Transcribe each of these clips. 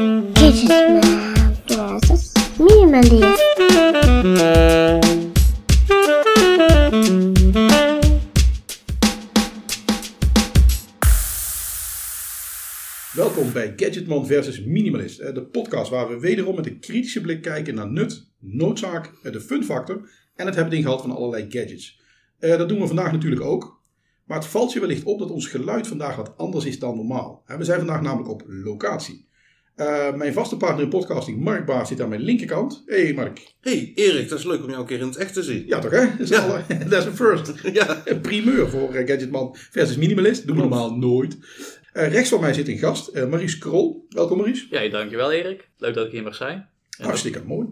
Gadgetman versus Minimalist. Welkom bij Gadgetman versus Minimalist, de podcast waar we wederom met een kritische blik kijken naar nut, noodzaak, eh, de fun factor en het hebben ingehaald van allerlei gadgets. Eh, Dat doen we vandaag natuurlijk ook, maar het valt je wellicht op dat ons geluid vandaag wat anders is dan normaal. We zijn vandaag namelijk op locatie. Eh, mijn vaste partner in podcasting, Mark Baas, zit aan mijn linkerkant. Hey Mark. Hey Erik, dat is leuk om jou een keer in het echt te zien. Ja toch hè? Dat is, Ja. alle- dat is een first. Ja, Een primeur voor eh, Gadgetman versus Minimalist. Doen we normaal nooit. Eh, rechts van mij zit een gast, eh, Maries Krol. Welkom Maries. Ja, dankjewel Erik. Leuk dat ik hier mag zijn. En Hartstikke mooi.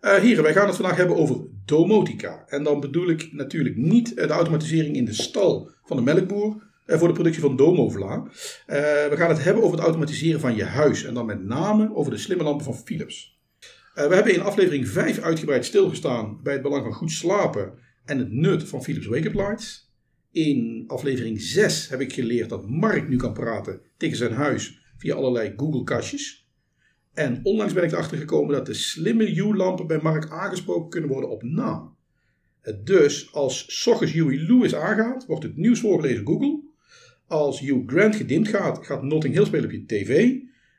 Eh heren, wij gaan het vandaag hebben over domotica. En dan bedoel ik natuurlijk niet de automatisering in de stal van de melkboer voor de productie van domovla. Eh, we gaan het hebben over het automatiseren van je huis. En dan met name over de slimme lampen van Philips. Eh, we hebben in aflevering 5 uitgebreid stilgestaan bij het belang van goed slapen en het nut van Philips Wake-up Lights. In aflevering 6 heb ik geleerd dat Mark nu kan praten tegen zijn huis via allerlei Google-kastjes. En onlangs ben ik erachter gekomen dat de slimme Hue-lampen bij Mark aangesproken kunnen worden op naam. Eh, Dus als ochtends Huey Lewis aangaat, wordt het nieuws voorgelezen Google. Als Hugh Grant gedimd gaat, gaat Notting Hill spelen op je tv.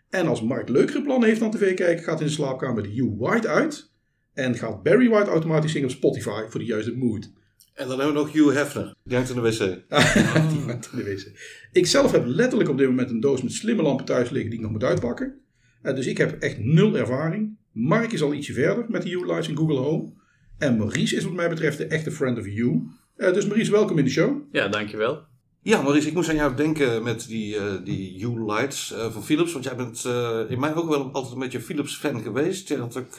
En als Mark leukere plannen heeft dan tv kijken, gaat in de slaapkamer de Hugh White uit. En gaat Barry White automatisch zingen op Spotify voor de juiste mood. en dan hebben we nog Hugh Hefner. Die hangt in de wc. Die hangt in de wc. Ik zelf heb letterlijk op dit moment een doos met slimme lampen thuis liggen die ik nog moet uitpakken. Eh, dus ik heb echt nul ervaring. Mark is al ietsje verder met de Hue Lights in Google Home. En Maurice is wat mij betreft de echte friend of Hue. Eh, dus Maurice, welkom in de show. Ja, dankjewel. Ja, Maurice, ik moest aan jou denken met die, eh die Hue Lights eh, van Philips. Want jij bent eh, in mij ook wel altijd een beetje Philips fan geweest. Je had ook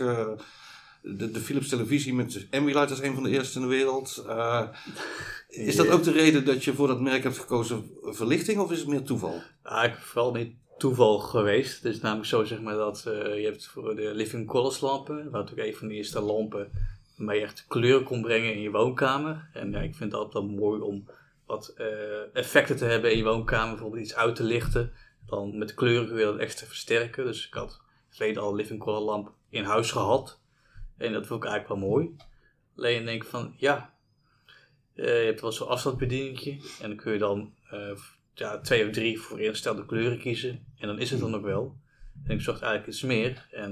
de, de Philips televisie met Ambilight als een van de eerste in de wereld. Is dat ook de reden dat je voor dat merk hebt gekozen verlichting of is het meer toeval? Ah, vooral niet toeval geweest. Het is namelijk zo zeg maar dat je hebt voor de living colors lampen. Dat was natuurlijk een van de eerste lampen waarmee je echt kleur kon brengen in je woonkamer. En ja, ik vind het altijd wel mooi om wat eh, effecten te hebben in je woonkamer. Bijvoorbeeld iets uit te lichten. Dan met kleuren kun dat extra versterken. Dus ik had verleden al een living color lamp in huis gehad. En dat vond ik eigenlijk wel mooi. Alleen denk ik van, ja, eh, je hebt wel zo'n afstandsbedieningje. En dan kun je dan eh, ja, twee of drie voor ingestelde kleuren kiezen. En dan is het dan ook wel. En ik zocht eigenlijk iets meer. En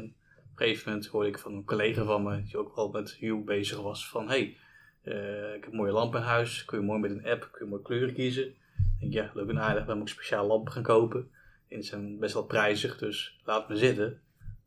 op een gegeven moment hoorde ik van een collega van me, die ook al met Hue bezig was, van hey, eh, ik heb mooie lampen in huis. Kun je mooi met een app, kun je mooie kleuren kiezen. Ik denk, ja, leuk en aardig, dan moet ik speciaal lampen gaan kopen. En die zijn best wel prijzig, dus laat me zitten.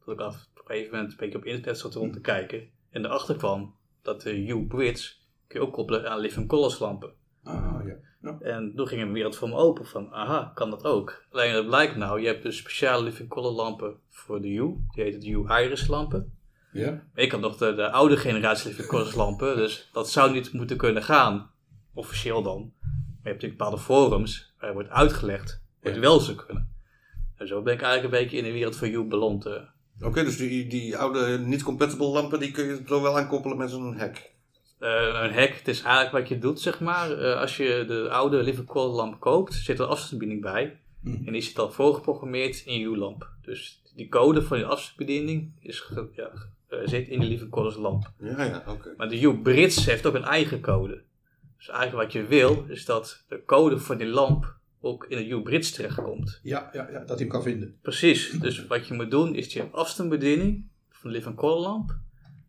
Tot ik af, op een gegeven moment een beetje op internet zat rond te kijken. En erachter kwam dat de Hue Bridge kun je ook koppelen aan living colors lampen. Ah, ja. ja. En toen ging een wereld voor me open van, aha, kan dat ook. Alleen het blijkt nou, je hebt dus speciale living color lampen voor de Hue. Die heet de Hue Iris lampen. Ja. Ik had nog de, de oude generatie lampen, dus dat zou niet moeten kunnen gaan. Officieel dan. Maar je hebt natuurlijk bepaalde forums waar wordt uitgelegd hoe het wel zou kunnen. En zo ben ik eigenlijk een beetje in de wereld van Hue beland. eh. Oké, dus die, die oude niet-compatible lampen die kun je zo wel aankoppelen met zo'n hek. Eh, een hack, het is eigenlijk wat je doet, zeg maar. Eh, als je de oude color lamp koopt, zit er een afstandsbediening bij. Mhm. En die zit al voorgeprogrammeerd in je lamp. Dus die code van die afstandsbediening is ja, eh, zit in de living colors lamp. Ja, ja, oké. Maar de Hue Brits heeft ook een eigen code. Dus eigenlijk wat je wil, is dat de code van die lamp ook in de Hue Brits terechtkomt. Ja, ja, ja, dat hij hem kan vinden. Precies. Dus wat je moet doen, is die afstandsbediening van de living color lamp,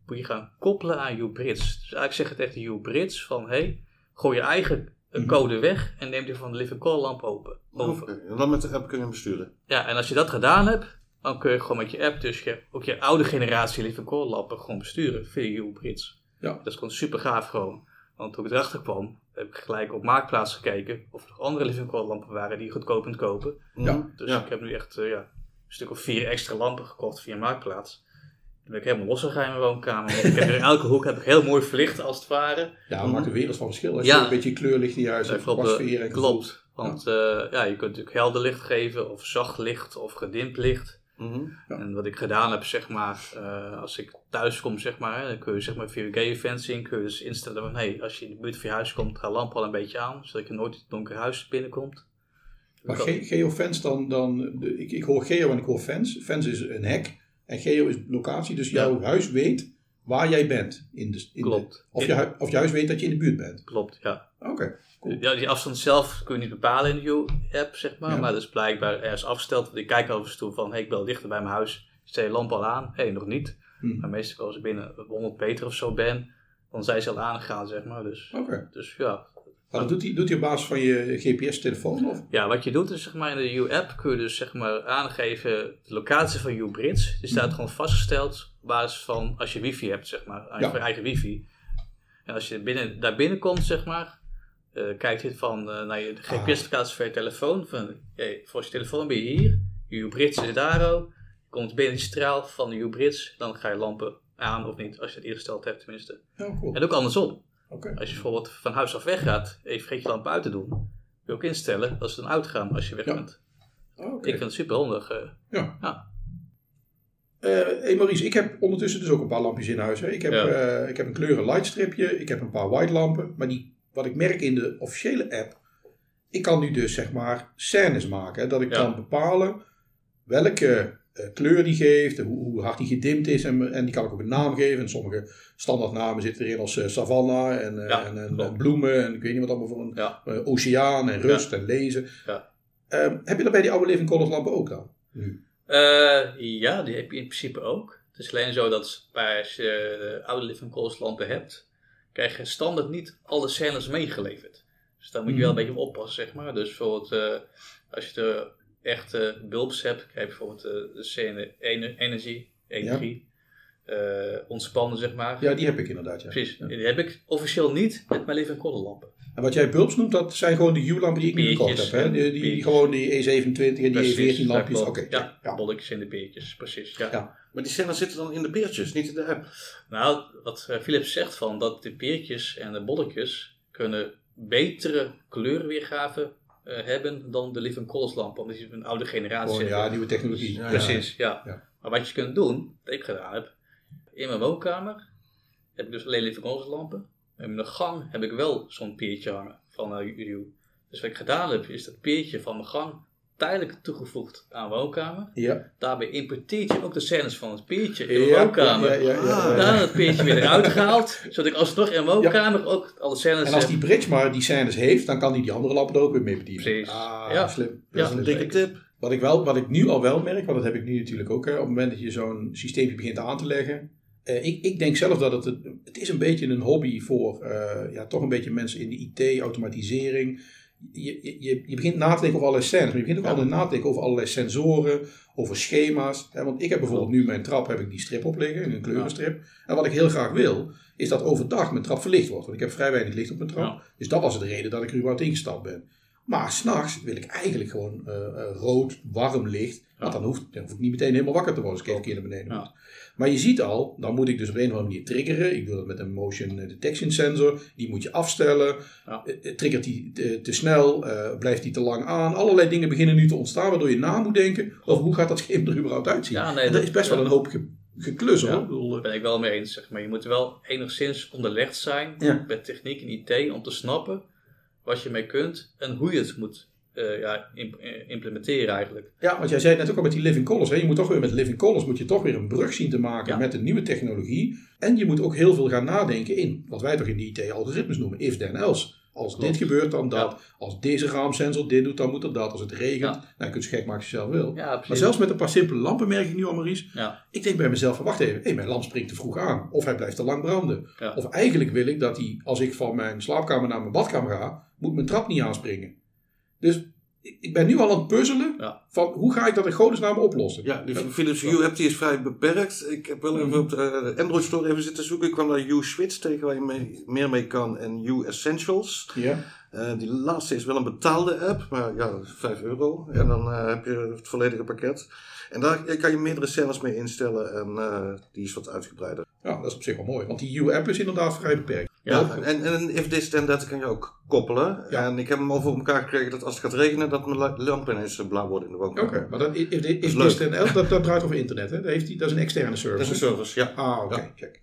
moet je gaan koppelen aan Hue Brits. Dus eigenlijk zeg je tegen de Hue Brits van, hey, gooi je eigen eh, code weg en neem die van de living color lamp open. over. En dan met de app kun je hem besturen. Ja, en als je dat gedaan hebt, dan kun je gewoon met je app dus je, ook je oude generatie color lampen gewoon besturen via Hue Brits. Ja. Dat is gewoon super gaaf gewoon. Want toen ik erachter kwam, heb ik gelijk op Marktplaats gekeken of er nog andere living color lampen waren die je goedkoop kunt kopen. Ja. Mhm. Dus ja. ik heb nu echt eh, ja, een stuk of vier extra lampen gekocht via Marktplaats. Dan ben ik helemaal losgegaan in mijn woonkamer. Want ik heb er in elke hoek heb ik heel mooi verlicht als het ware. Ja, dat maakt een wereld van verschil. Als Ja. je een beetje kleurlicht in je huis hebt, eh, en klopt. Want eh, ja, je kunt natuurlijk helder licht geven, of zacht licht, of gedimd licht. Mhm. Ja. En wat ik gedaan heb, zeg maar, eh, als ik thuis kom, zeg maar, dan kun je zeg maar via gay fencing kun je dus instellen van, hey, als je in de buurt van je huis komt, ga lamp al een beetje aan, zodat je nooit in het donkere huis binnenkomt. Maar ge geofence dan, dan de- ik, ik hoor geo en ik hoor fence. Fence is een hek en geo is locatie. Dus jouw huis weet waar jij bent. In de, in Klopt. De, of, je, of je huis weet dat je in de buurt bent. Klopt, ja. Oké. Cool. Ja, die afstand zelf kun je niet bepalen in de Hue-app, zeg maar. Ja. Maar dat is blijkbaar ergens afgesteld. Want ik kijk toe van, hey, ik ben dichter bij mijn huis. Stel je lamp al aan? Hé, hey, nog niet. Hm. Maar meestal als ik binnen 100 meter of zo ben, dan zijn ze al aangegaan, zeg maar. Dus, Oké. dus ja. Maar dat doet hij, doet hij op basis van je GPS-telefoon? Of? Ja, wat je doet is, zeg maar, in de Hue-app kun je dus, zeg maar, aangeven de locatie van Hue Bridge. Die staat gewoon vastgesteld basis van, als je wifi hebt, zeg maar, aan je Ja. eigen wifi. En als je binnen, daar binnenkomt, zeg maar, eh, kijkt dit van eh, naar je GPS-locatie van je telefoon. Van, hey, voor je telefoon ben je hier, je Bridge is daar ook. Je komt binnen die straal van de Hue Bridge, dan ga je lampen aan of niet, als je het ingesteld hebt tenminste. Ja, cool. En ook andersom. Als je bijvoorbeeld van huis af weggaat en je vergeet je lamp uit te doen, kun je ook instellen dat ze dan uitgaan als je weg Ja. bent. Oké. Ik vind het super handig. Ja. Ja. Eh, hey Maurice, ik heb ondertussen dus ook een paar lampjes in huis. Hè. Ik, heb, Ja. eh, ik heb een kleuren lightstripje, ik heb een paar white lampen. Maar die, wat ik merk in de officiële app, ik kan nu dus zeg maar scènes maken. Hè, dat ik Ja. kan bepalen welke eh, kleur die geeft, hoe, hoe hard die gedimd is. En, en die kan ik ook een naam geven. En sommige standaardnamen zitten erin als eh, savanna en, eh, Ja, en, en, bloemen. En ik weet niet wat allemaal voor een eh, oceaan en rust en lezen. Ja. Ehm, heb je dat bij die oude Living Colors lampen ook dan? Nu? Eh, ja, die heb je in principe ook. Het is alleen zo dat als je de oude living colors lampen hebt, krijg je standaard niet alle scènes meegeleverd. Dus daar moet je wel een Mhm. beetje op oppassen, zeg maar. Dus bijvoorbeeld, eh, als je de echte bulbs hebt, krijg je bijvoorbeeld eh, de scène ene- energie, energie, eh, ontspannen, zeg maar. Ja, die heb ik inderdaad. Ja. Precies. Ja. Die heb ik officieel niet met mijn living color lampen. En wat jij bulbs noemt, dat zijn gewoon de Hue-lampen die ik nu gekocht Peertjes, heb. Hè? Die, die, die peertjes. gewoon die E27 en die Precies, E14 lampjes. dat Oké, klopt. ja, ja. bolletjes in de peertjes, precies. Ja. Ja. Maar die zitten dan in de beertjes, niet in de app. Nou, wat eh, Philips zegt van dat de peertjes en de bolletjes kunnen betere kleurweergave eh, hebben dan de living colors lampen, omdat die een oude generatie Gewoon, ja, nieuwe technologie. Ja. Precies, ja. Ja. Maar wat je kunt doen, wat ik gedaan heb, in mijn woonkamer heb ik dus alleen living colors lampen. En in de gang heb ik wel zo'n peertje hangen van uh. Dus wat ik gedaan heb, is dat peertje van mijn gang tijdelijk toegevoegd aan woonkamer. Ja. Daarbij importeert je ook de scènes van het peertje in de Ja, woonkamer. ja, ja, ja, ja. Ah. Daarna het peertje weer eruit gehaald, zodat ik alsnog in mijn woonkamer ook alle scènes En als die bridge maar die scènes heeft, dan kan die die andere lampen er ook weer mee bedienen. Precies. Ah, Ja. slim. Ja. Slim. Een dikke tip. Wat ik, wel, wat ik nu al wel merk, want dat heb ik nu natuurlijk ook, hè, op het moment dat je zo'n systeempje begint aan te leggen. Eh, ik, ik denk zelf dat het, een- het is een beetje een hobby voor eh, ja, toch een beetje mensen in de IT, automatisering. Je, je- je, begint na te denken over allerlei scènes, maar je begint ook Ja. altijd na te denken over allerlei sensoren, over schema's. Hè, want ik heb bijvoorbeeld nu mijn trap, heb ik die strip op liggen, een kleurenstrip. En wat ik heel graag wil, is dat overdag mijn trap verlicht wordt. Want ik heb vrij weinig licht op mijn trap. Ja. Dus dat was de reden dat ik er überhaupt ingestapt ben. Maar s'nachts wil ik eigenlijk gewoon eh, eh, rood, warm licht. Want dan hoef, dan hoef ik niet meteen helemaal wakker te worden als ik even een keer naar beneden moet. Maar je ziet al, dan moet ik dus op een of andere manier triggeren. Ik doe dat met een motion detection sensor. Die moet je afstellen. Ja. Eh, eh, triggert die te, te snel? eh, blijft die te lang aan? Allerlei dingen beginnen nu te ontstaan. Waardoor je na moet denken over hoe gaat dat scherm er überhaupt uitzien. Ja, nee, en dat is best wel een hoop ge, geklus hoor. Ja. Bedoel, eh, ben ik wel mee eens, zeg maar. Je moet wel enigszins onderlegd zijn Ja. met techniek en IT om te snappen wat je mee kunt en hoe je het moet eh, ja, imp- eh, implementeren eigenlijk. Ja, want jij zei het net ook al met die living colors. Hè? Je moet toch weer met living colors moet je toch weer een brug zien te maken Ja. met de nieuwe technologie. En je moet ook heel veel gaan nadenken in wat wij toch in de IT algoritmes noemen. If then else. Als Klopt. dit gebeurt, dan dat. Als deze raamsensor dit doet, dan moet er dat. Als het regent, Ja. nou, je kunt het gek maken als je zelf wil. Ja, maar zelfs met een paar simpele lampen merk ik nu al, Maurice. Ja, Ik denk bij mezelf wacht even. Hey, mijn lamp springt te vroeg aan. Of hij blijft te lang branden. Of eigenlijk wil ik dat hij, als ik van mijn slaapkamer naar mijn badkamer ga, moet mijn trap niet aanspringen. Dus ik ben nu al aan het puzzelen Ja. van hoe ga ik dat in godesnaam oplossen. Ja, die Philips Hue app die is vrij beperkt. Ik heb wel even op de eh, Android Store even zitten zoeken. Ik kwam daar Hue Switch tegen waar je mee- meer mee kan en Hue Essentials. Ja. Eh, die laatste is wel een betaalde app, maar ja, 5 euro. En dan eh, heb je het volledige pakket. En daar kan je meerdere scènes mee instellen en eh, die is wat uitgebreider. Ja, dat is op zich wel mooi. Want die U-app is inderdaad vrij beperkt. Ja, en, en een if this then that kan je ook koppelen. Ja. En ik heb hem al voor elkaar gekregen dat als het gaat regenen, dat mijn la- lamp ineens eh, blauw wordt in de Oké, woonkamer. maar dat, is, is, is, leuk. is dat, dat, dat draait over internet, hè? Dat, heeft die, dat is een externe Dat service. is een service, ja. Ah, oké, Ja. check.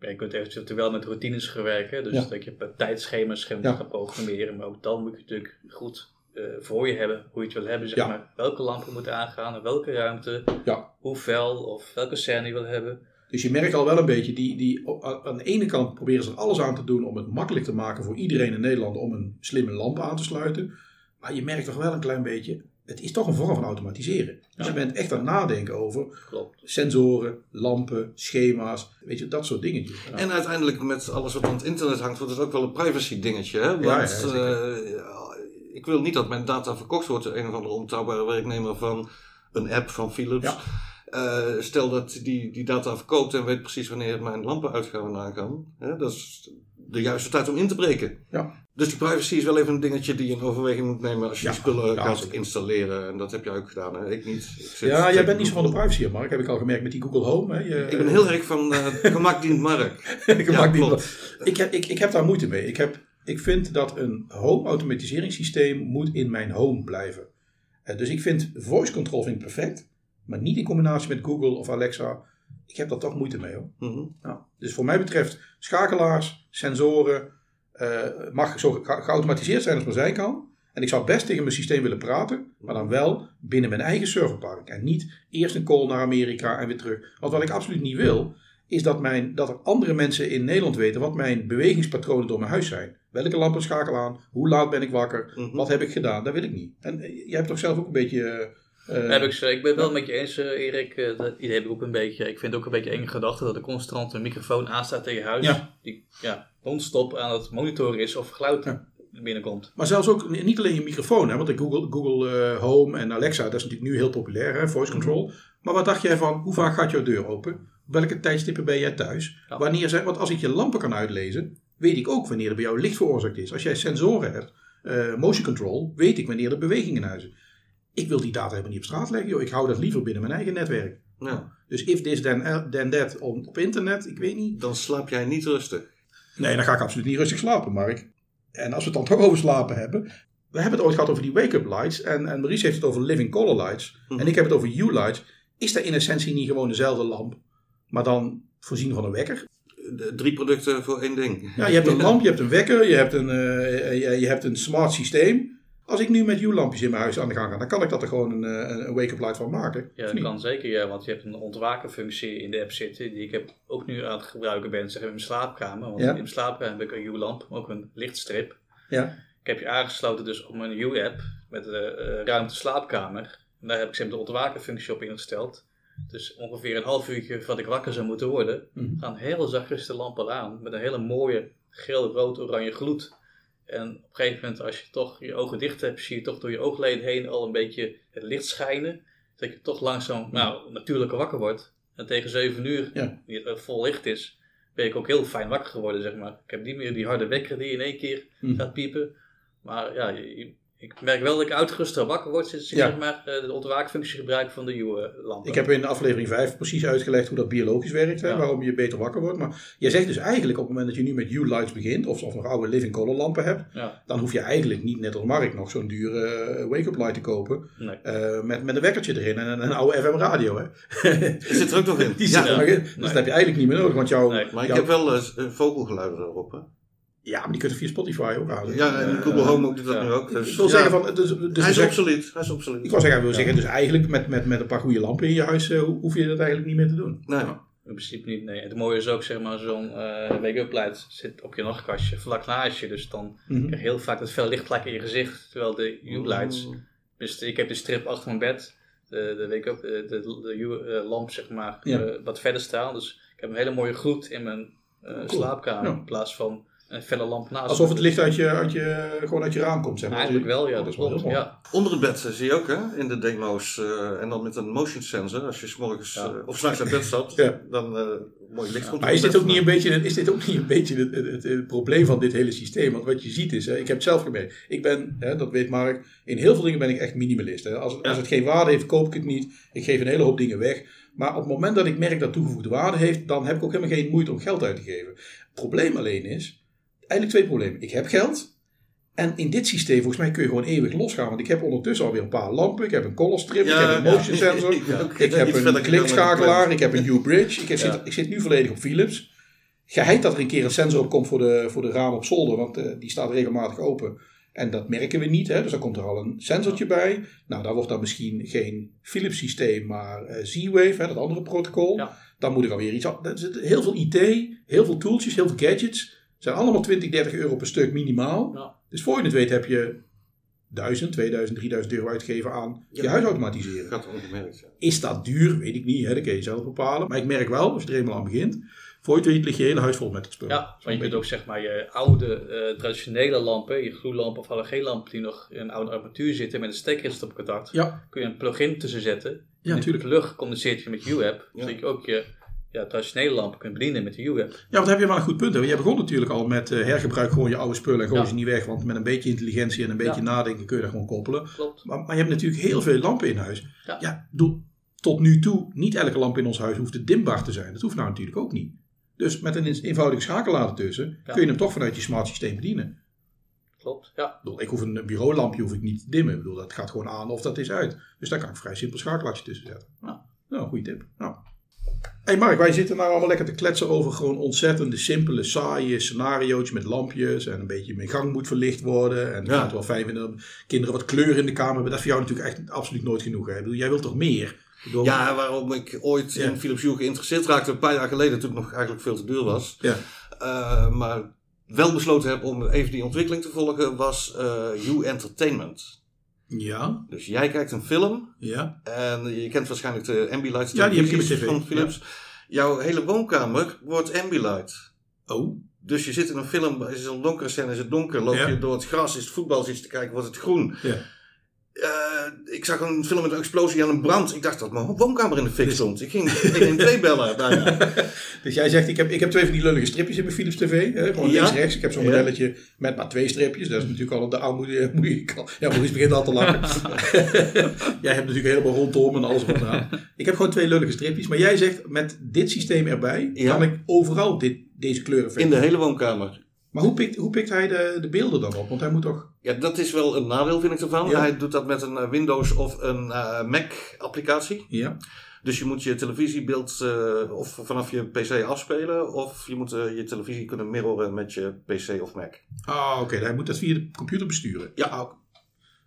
Ja, je kunt eventueel wel met routines gaan werken, dus Ja. dat je tijdschema's gaan programmeren, maar ook dan moet je natuurlijk goed eh, voor je hebben, hoe je het wil hebben, zeg Ja. maar. Welke lampen moeten aangaan, in welke ruimte, Ja. hoe fel of welke scène je wil hebben. Dus je merkt al wel een beetje, die, die, aan de ene kant proberen ze er alles aan te doen om het makkelijk te maken voor iedereen in Nederland om een slimme lamp aan te sluiten. Maar je merkt toch wel een klein beetje, het is toch een vorm van automatiseren. Dus je bent echt aan het nadenken over Klopt. sensoren, lampen, schema's, weet je, dat soort dingetjes. Ja. En uiteindelijk met alles wat aan het internet hangt, wordt het ook wel een privacy dingetje. Hè? Want ja, eh, ik wil niet dat mijn data verkocht wordt door een of andere onbetrouwbare werknemer van een app van Philips. Eh, stel dat die, die data verkoopt en weet precies wanneer mijn lampen uitgaan en aan kan. Hè? Dat is de juiste tijd om in te breken. Ja. Dus die privacy is wel even een dingetje die je in overweging moet nemen als je Ja, die spullen ja, gaat installeren. En dat heb jij ook gedaan, hè? ik niet. Ik zit Ja, jij bent niet zo van de privacy, Mark. Heb ik al gemerkt met die Google Home. Hè. Je, Ik ben heel erg van eh gemak dient markt. ik, Ja, maak die- klopt. ik, heb, ik, ik heb daar moeite mee. Ik, heb, ik vind dat een home automatiseringssysteem moet in mijn home blijven. Eh, dus ik vind voice control vind ik perfect. Maar niet in combinatie met Google of Alexa. Ik heb daar toch moeite mee hoor. Mhm. Dus voor mij betreft schakelaars, sensoren. eh, mag zo ge- geautomatiseerd zijn als maar zijn kan. En ik zou best tegen mijn systeem willen praten. Maar dan wel binnen mijn eigen serverpark. En niet eerst een call naar Amerika en weer terug. Want wat ik absoluut niet wil. Is dat, mijn, dat er andere mensen in Nederland weten wat mijn bewegingspatronen door mijn huis zijn. Welke lampen schakel aan? Hoe laat ben ik wakker? Mhm. Wat heb ik gedaan? Dat wil ik niet. En eh, jij hebt toch zelf ook een beetje. Heb ik, ze- ik ben het wel met je eens, eh, Erik. eh, dat idee heb ik ook een beetje. Ik vind het ook een beetje enge gedachte dat er constant een microfoon aanstaat je huis. Ja. Die ja, non-stop aan het monitoren is of geluid Ja. binnenkomt. Maar zelfs ook niet alleen je microfoon, hè, want de Google, Google Home en Alexa, dat is natuurlijk nu heel populair, hè, voice control. Maar wat dacht jij van, hoe vaak gaat jouw deur open? Op welke tijdstippen ben jij thuis? Ja. Wanneer zijn, want als ik je lampen kan uitlezen, weet ik ook wanneer er bij jou licht veroorzaakt is. Als jij sensoren hebt, motion control, weet ik wanneer er beweging in huis is. Ik wil die data helemaal niet op straat leggen, joh. Ik hou dat liever binnen mijn eigen netwerk. Ja. Dus if this then, then that op internet, ik weet niet. Dan slaap jij niet rustig. Nee, dan ga ik absoluut niet rustig slapen, Mark. En als we het dan toch over slapen hebben. We hebben het ooit gehad over die wake-up lights. En, en Maurice heeft het over living color lights. Mhm. En ik heb het over U-lights. Is dat in essentie niet gewoon dezelfde lamp, maar dan voorzien van een wekker? De- Drie producten voor één ding. Ja, je hebt een lamp, je hebt een wekker, je hebt een, eh, je, je hebt een smart systeem. Als ik nu met U-lampjes in mijn huis aan de gang ga, dan kan ik dat er gewoon een, eh, een wake-up light van maken. Ja, dat kan zeker, ja, want je hebt een ontwakenfunctie in de app zitten, die ik heb ook nu aan het gebruiken ben, zeg in mijn slaapkamer. Want Ja. in mijn slaapkamer heb ik een U-lamp, ook een lichtstrip. Ja. Ik heb je aangesloten dus op mijn U-app met de eh, ruimte slaapkamer. En daar heb ik zeg de ontwakenfunctie op ingesteld. Dus ongeveer een half uurtje voordat ik wakker zou moeten worden, Mhm. gaan heel zachtjes de lampen aan met een hele mooie geel, rood, oranje gloed. En op een gegeven moment, als je toch je ogen dicht hebt, zie je toch door je oogleden heen al een beetje het licht schijnen. Dat je toch langzaam, nou, natuurlijk wakker wordt. En tegen 7 uur, Ja. die het vol licht is, ben ik ook heel fijn wakker geworden, zeg maar. Ik heb niet meer die harde wekker die in één keer Mhm. gaat piepen. Maar ja, je- ik merk wel dat ik uitgeruster wakker word sinds ik Ja. zeg maar, eh, de ontwaakfunctie gebruik van de U-lamp. Ik heb in aflevering 5 precies uitgelegd hoe dat biologisch werkt, hè, Ja. waarom je beter wakker wordt. Maar jij zegt dus eigenlijk op het moment dat je nu met U-lights begint, of, of nog oude living color lampen hebt, Ja, dan hoef je eigenlijk niet net als Mark nog zo'n dure eh, wake-up light te kopen. nee. eh, met, met een wekkertje erin en een, een oude FM radio. Hè. Die zit er ook nog in. Die ja, zit er nog in. Dus Nee. dat heb je eigenlijk niet meer nodig. Want jouw, Nee, maar ik heb wel eh, vogelgeluiden erop. Hè? Ja, maar die kun je via Spotify ook halen. Ja, en Eh, Google Home ook doet dat ja. nu ook. Ik Dus, wil ja, zeggen van... Dus, dus hij is dus- obsolet. Hij is obsolet. ik wou zeggen, wil zeggen, dus eigenlijk met, met, met een paar goede lampen in je huis eh, hoef je dat eigenlijk niet meer te doen. Nee. In principe niet, nee. Het mooie is ook, zeg maar, zo'n eh wake-up light zit op je nachtkastje, vlak naast je. Dus dan Mhm. krijg je heel vaak dat fel licht in je gezicht. Terwijl de U-lights, Mm. dus ik heb de strip achter mijn bed, de, de wake-up, de, de, de U-lamp, zeg maar, Ja. wat verder staan. Dus ik heb een hele mooie gloed in mijn eh, Cool. slaapkamer, Ja. in plaats van een felle lamp naast Alsof het licht uit je, uit je, gewoon uit je raam komt. Zeg maar. Eigenlijk wel, ja, dat is wel. Ja. Onder het bed eh, zie je ook hè, in de demo's. eh, en dan met een motion sensor. Als je 's morgens Ja. eh, of s'nachts uit bed stapt, Ja. dan eh mooi licht komt Maar is dit, ook niet een beetje, is dit ook niet een beetje het, het, het, het probleem van dit hele systeem? Want wat je ziet is, hè, ik heb het zelf gemerkt. Ik ben, hè, dat weet Mark, in heel veel dingen ben ik echt minimalist. Hè. Als, het- als het geen waarde heeft, koop ik het niet. Ik geef een hele hoop dingen weg. Maar op het moment dat ik merk dat toegevoegde waarde heeft, dan heb ik ook helemaal geen moeite om geld uit te geven. Het probleem alleen is, eigenlijk twee problemen. Ik heb geld. En in dit systeem, volgens mij kun je gewoon eeuwig losgaan. Want ik heb ondertussen alweer een paar lampen. Ik heb een color strip. ik heb een motion sensor. Ik Ik heb een klikschakelaar, ik heb een U-bridge. Ik, heb- Ja. zit, ik zit nu volledig op Philips. Geheid dat er een keer een sensor op komt voor de, voor de raam op zolder, want eh, die staat regelmatig open. En dat merken we niet, hè? dus dan komt er al een sensortje bij. Nou, daar wordt dan misschien geen Philips systeem, maar eh, Z-Wave, hè, dat andere protocol. Dan moet er alweer iets. Er heel veel IT, heel veel tooltjes, heel veel gadgets. Zijn allemaal 20, 30 euro per stuk minimaal. Ja. Dus voor je het weet heb je 1000, 2000, 3000 euro uitgegeven aan je huis automatiseren. Gaat ongemerkt. Ja. Is dat duur? Weet ik niet, hè? dat kun je zelf bepalen. Maar ik merk wel, als je er eenmaal aan begint, voor je het weet ligt je hele huis vol met het spul. Ja, want je kunt ook zeg maar je oude eh, traditionele lampen, je gloeilampen of halogeenlampen die nog in een oude armatuur zitten met een stekker-stopcontact, Ja, kun je een plugin tussen zetten. Ja, en die tuurlijk. plug communiceert je met U-app, Ja. zodat je ook je ja, traditionele lampen kunt bedienen met de U-app. Ja, want heb je wel een goed punt. Hè? Je begon natuurlijk al met eh, hergebruik gewoon je oude spullen en gooi Ja. ze niet weg. Want met een beetje intelligentie en een beetje Ja. nadenken kun je dat gewoon koppelen. Klopt. Maar, maar je hebt natuurlijk heel veel lampen in huis. Ja. Tot nu toe, niet elke lamp in ons huis hoeft dimbaar te zijn. Dat hoeft nou natuurlijk ook niet. Dus met een eenvoudige schakelaar ertussen kun je hem toch vanuit je smart systeem bedienen. Klopt, ja. Ik, bedoel, ik hoef een bureaulampje hoef ik niet te dimmen. Ik bedoel, dat gaat gewoon aan of dat is uit. Dus daar kan ik vrij simpel schakelaartje tussen zetten. Nou, nou goede tip. Nou. Hey Mark, wij zitten nou allemaal lekker te kletsen over gewoon ontzettende simpele, saaie scenario's met lampjes. En een beetje mijn gang moet verlicht worden. En Ja. het wel fijn vinden dat kinderen wat kleur in de kamer hebben. Dat is voor jou natuurlijk echt absoluut nooit genoeg. Hè? Ik bedoel, jij wilt toch meer? Bedoel, Ja, waarom ik ooit Ja. in Philips Hue geïnteresseerd raakte, een paar jaar geleden, toen het nog eigenlijk veel te duur was. Ja. Eh, maar wel besloten heb om even die ontwikkeling te volgen, was eh Hue Entertainment. Ja, Dus jij kijkt een film ja. en je kent waarschijnlijk de Ambilight Ja, die heb ik mijn tv, van Philips. Jouw hele woonkamer wordt Ambilight. Oh, Dus je zit in een film, is het een donkere scène, is het donker, loop Ja. je door het gras, is het voetbal, zit je te kijken, wordt het groen. ja. Eh, ik zag een film met een explosie en een brand. Ik dacht dat mijn woonkamer in de fik stond. Ik ging 112 bellen bijna. Dus jij zegt, ik heb, ik heb twee van die lullige stripjes in mijn Philips TV. Hè? Gewoon Ja. links-rechts. Ik heb zo'n modelletje met maar twee stripjes. Dat is natuurlijk al op de armoede. kant. Ja, Maurice begint al te lachen. jij hebt natuurlijk helemaal rondom en alles wat aan. Ik heb gewoon twee lullige stripjes. Maar jij zegt, met dit systeem erbij, Ja. kan ik overal dit, deze kleuren In de hele woonkamer. Maar hoe pikt, hoe pikt hij de, de beelden dan op? Want hij moet toch... Ja, dat is wel een nadeel vind ik ervan. Ja. Hij doet dat met een eh, Windows of een eh, Mac applicatie. Ja. Dus je moet je televisiebeeld eh, of vanaf je PC afspelen. Of je moet je televisie kunnen mirroren met je PC of Mac. Ah, oké. Hij moet dat via de computer besturen. Ja. Ah.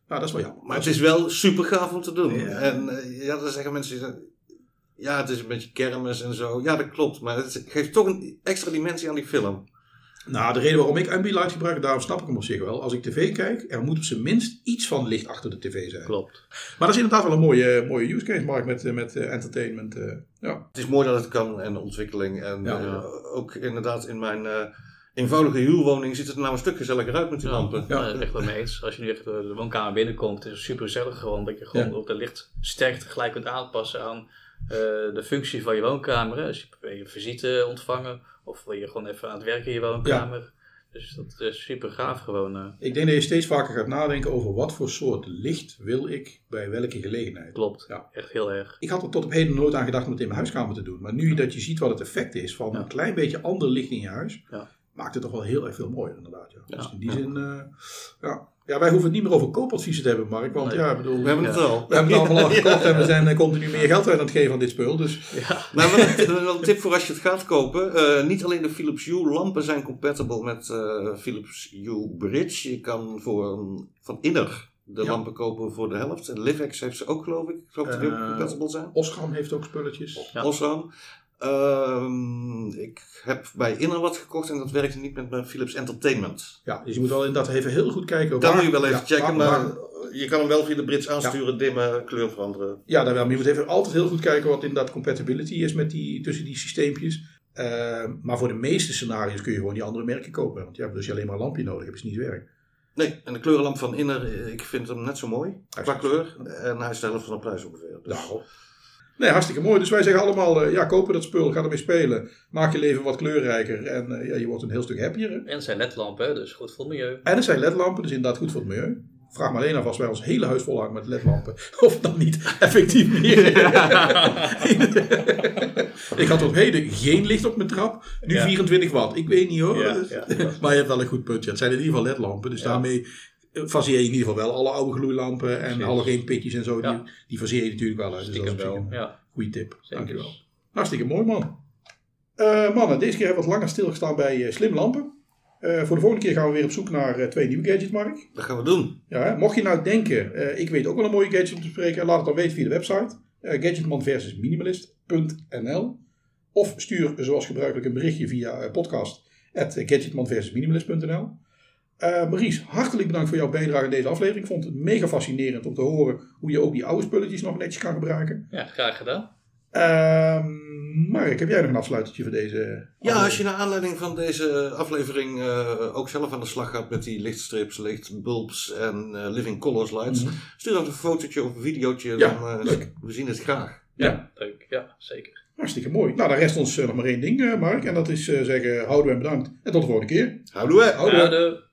Nou, dat is wel jammer. Maar het is wel super gaaf om te doen. Ja. En ja, dan zeggen mensen... Ja, het is een beetje kermis en zo. Ja, dat klopt. Maar het geeft toch een extra dimensie aan die film. Nou, de reden waarom ik Ambilight gebruik, daarom snap ik hem op zich wel. Als ik tv kijk, er moet op zijn minst iets van licht achter de tv zijn. Klopt. Maar dat is inderdaad wel een mooie, mooie use case, Mark, met, eh, met eh, entertainment. eh, ja. Het is mooi dat het kan en de ontwikkeling. En Ja. eh, ook inderdaad in mijn eh, eenvoudige huurwoning ziet het er nou een stuk gezelliger uit met die lampen. Ja. Ja, echt wel mee eens. Als je nu echt de woonkamer binnenkomt, is het super gezellig gewoon. Dat je gewoon Ja. op de lichtsterkte gelijk kunt aanpassen aan de functie van je woonkamer. Als je wil je visite ontvangen of wil je gewoon even aan het werken in je woonkamer. Dus dat is super gaaf gewoon. eh. Ik denk dat je steeds vaker gaat nadenken over wat voor soort licht wil ik bij welke gelegenheid. Klopt. Ja. Echt heel erg. Ik had er tot op heden nooit aan gedacht om het in mijn huiskamer te doen. Maar nu dat je ziet wat het effect is van Ja. een klein beetje ander licht in je huis, Ja. Maakt het toch wel heel erg veel mooier inderdaad. Ja. Ja. Dus in die Ja. zin, eh, ja. ja, wij hoeven het niet meer over koopadviezen te hebben, Mark. Want Nee. ja, bedoel, We hebben het al. we hebben het allemaal al gekocht en we zijn eh, continu meer geld uit aan het geven aan dit spul. Dus Ja. Nou, wel een, tip voor als je het gaat kopen. Eh, niet alleen de Philips Hue lampen zijn compatible met eh, Philips Hue Bridge. Je kan voor een, van Inner de Ja. lampen kopen voor de helft. En Livex heeft ze ook geloof ik. Ik geloof dat die ook compatible zijn. Osram heeft ook spulletjes. Ja. Osram. Ehm, ik heb bij Inner wat gekocht en dat werkte niet met mijn Philips Entertainment. Ja, dus je moet wel inderdaad even heel goed kijken. Waar- moet je wel even ja, checken, waar- maar waar- je kan hem wel via de bridge aansturen, dimmen, kleur veranderen. ja, daar wel. Maar je moet even altijd heel goed kijken wat inderdaad compatibility is met die, tussen die systeempjes. Eh, maar voor de meeste scenario's kun je gewoon die andere merken kopen. Want ja, als je alleen maar een lampje nodig hebt, is niet werk. Nee, en de kleurenlamp van Inner, ik vind hem net zo mooi qua kleur. En hij is de helft van de prijs ongeveer. Dus. Daarop. Nee, hartstikke mooi. Dus wij zeggen allemaal, eh, ja, kopen dat spul, ga ermee spelen. Maak je leven wat kleurrijker en eh, ja, je wordt een heel stuk happier. hè. En het zijn ledlampen, dus goed voor het milieu. En het zijn ledlampen, dus inderdaad goed voor het milieu. Vraag maar alleen af als wij ons hele huis volhangen met ledlampen. Of dan niet effectief meer. ik had op heden geen licht op mijn trap. Nu Ja. 24 watt. Ik weet niet hoor. Ja, Dus- ja. maar je hebt wel een goed punt. Ja. Het zijn in ieder geval ledlampen. Dus daarmee faseer je in ieder geval wel alle oude gloeilampen en Precies. halogeenpitjes en zo. Die, Ja. die faseer je natuurlijk wel uit. Dus dat is wel. een Ja. goede tip. Zeker. Dankjewel. Hartstikke mooi man. Eh, mannen, deze keer hebben we wat langer stilgestaan bij eh, slim lampen. Eh, voor de volgende keer gaan we weer op zoek naar eh, twee nieuwe gadgets, Mark. Dat gaan we doen. Ja, mocht je nou denken, eh, ik weet ook wel een mooie gadget om te bespreken, laat het dan weten via de website. eh, gadgetman versus minimalist.nl Of stuur zoals gebruikelijk een berichtje via uh, podcast at gadgetman versus minimalist.nl uh, Maries, hartelijk bedankt voor jouw bijdrage in deze aflevering. Ik vond het mega fascinerend om te horen hoe je ook die oude spulletjes nog netjes kan gebruiken. Ja, graag gedaan. Uh, Mark, heb jij nog een afsluitertje voor deze? Ja, als je naar aanleiding van deze aflevering uh, ook zelf aan de slag gaat met die lichtstrips, lichtbulbs en uh, living colors lights, mm -hmm. stuur dan een fotootje of een videootje. Ja, dan, leuk. We zien het graag. Ja, ja, leuk. Ja, zeker. Hartstikke mooi. Nou, dan rest ons nog maar één ding, Mark. En dat is zeggen, houden we en bedankt. En tot de volgende keer. Houden we. Houden we.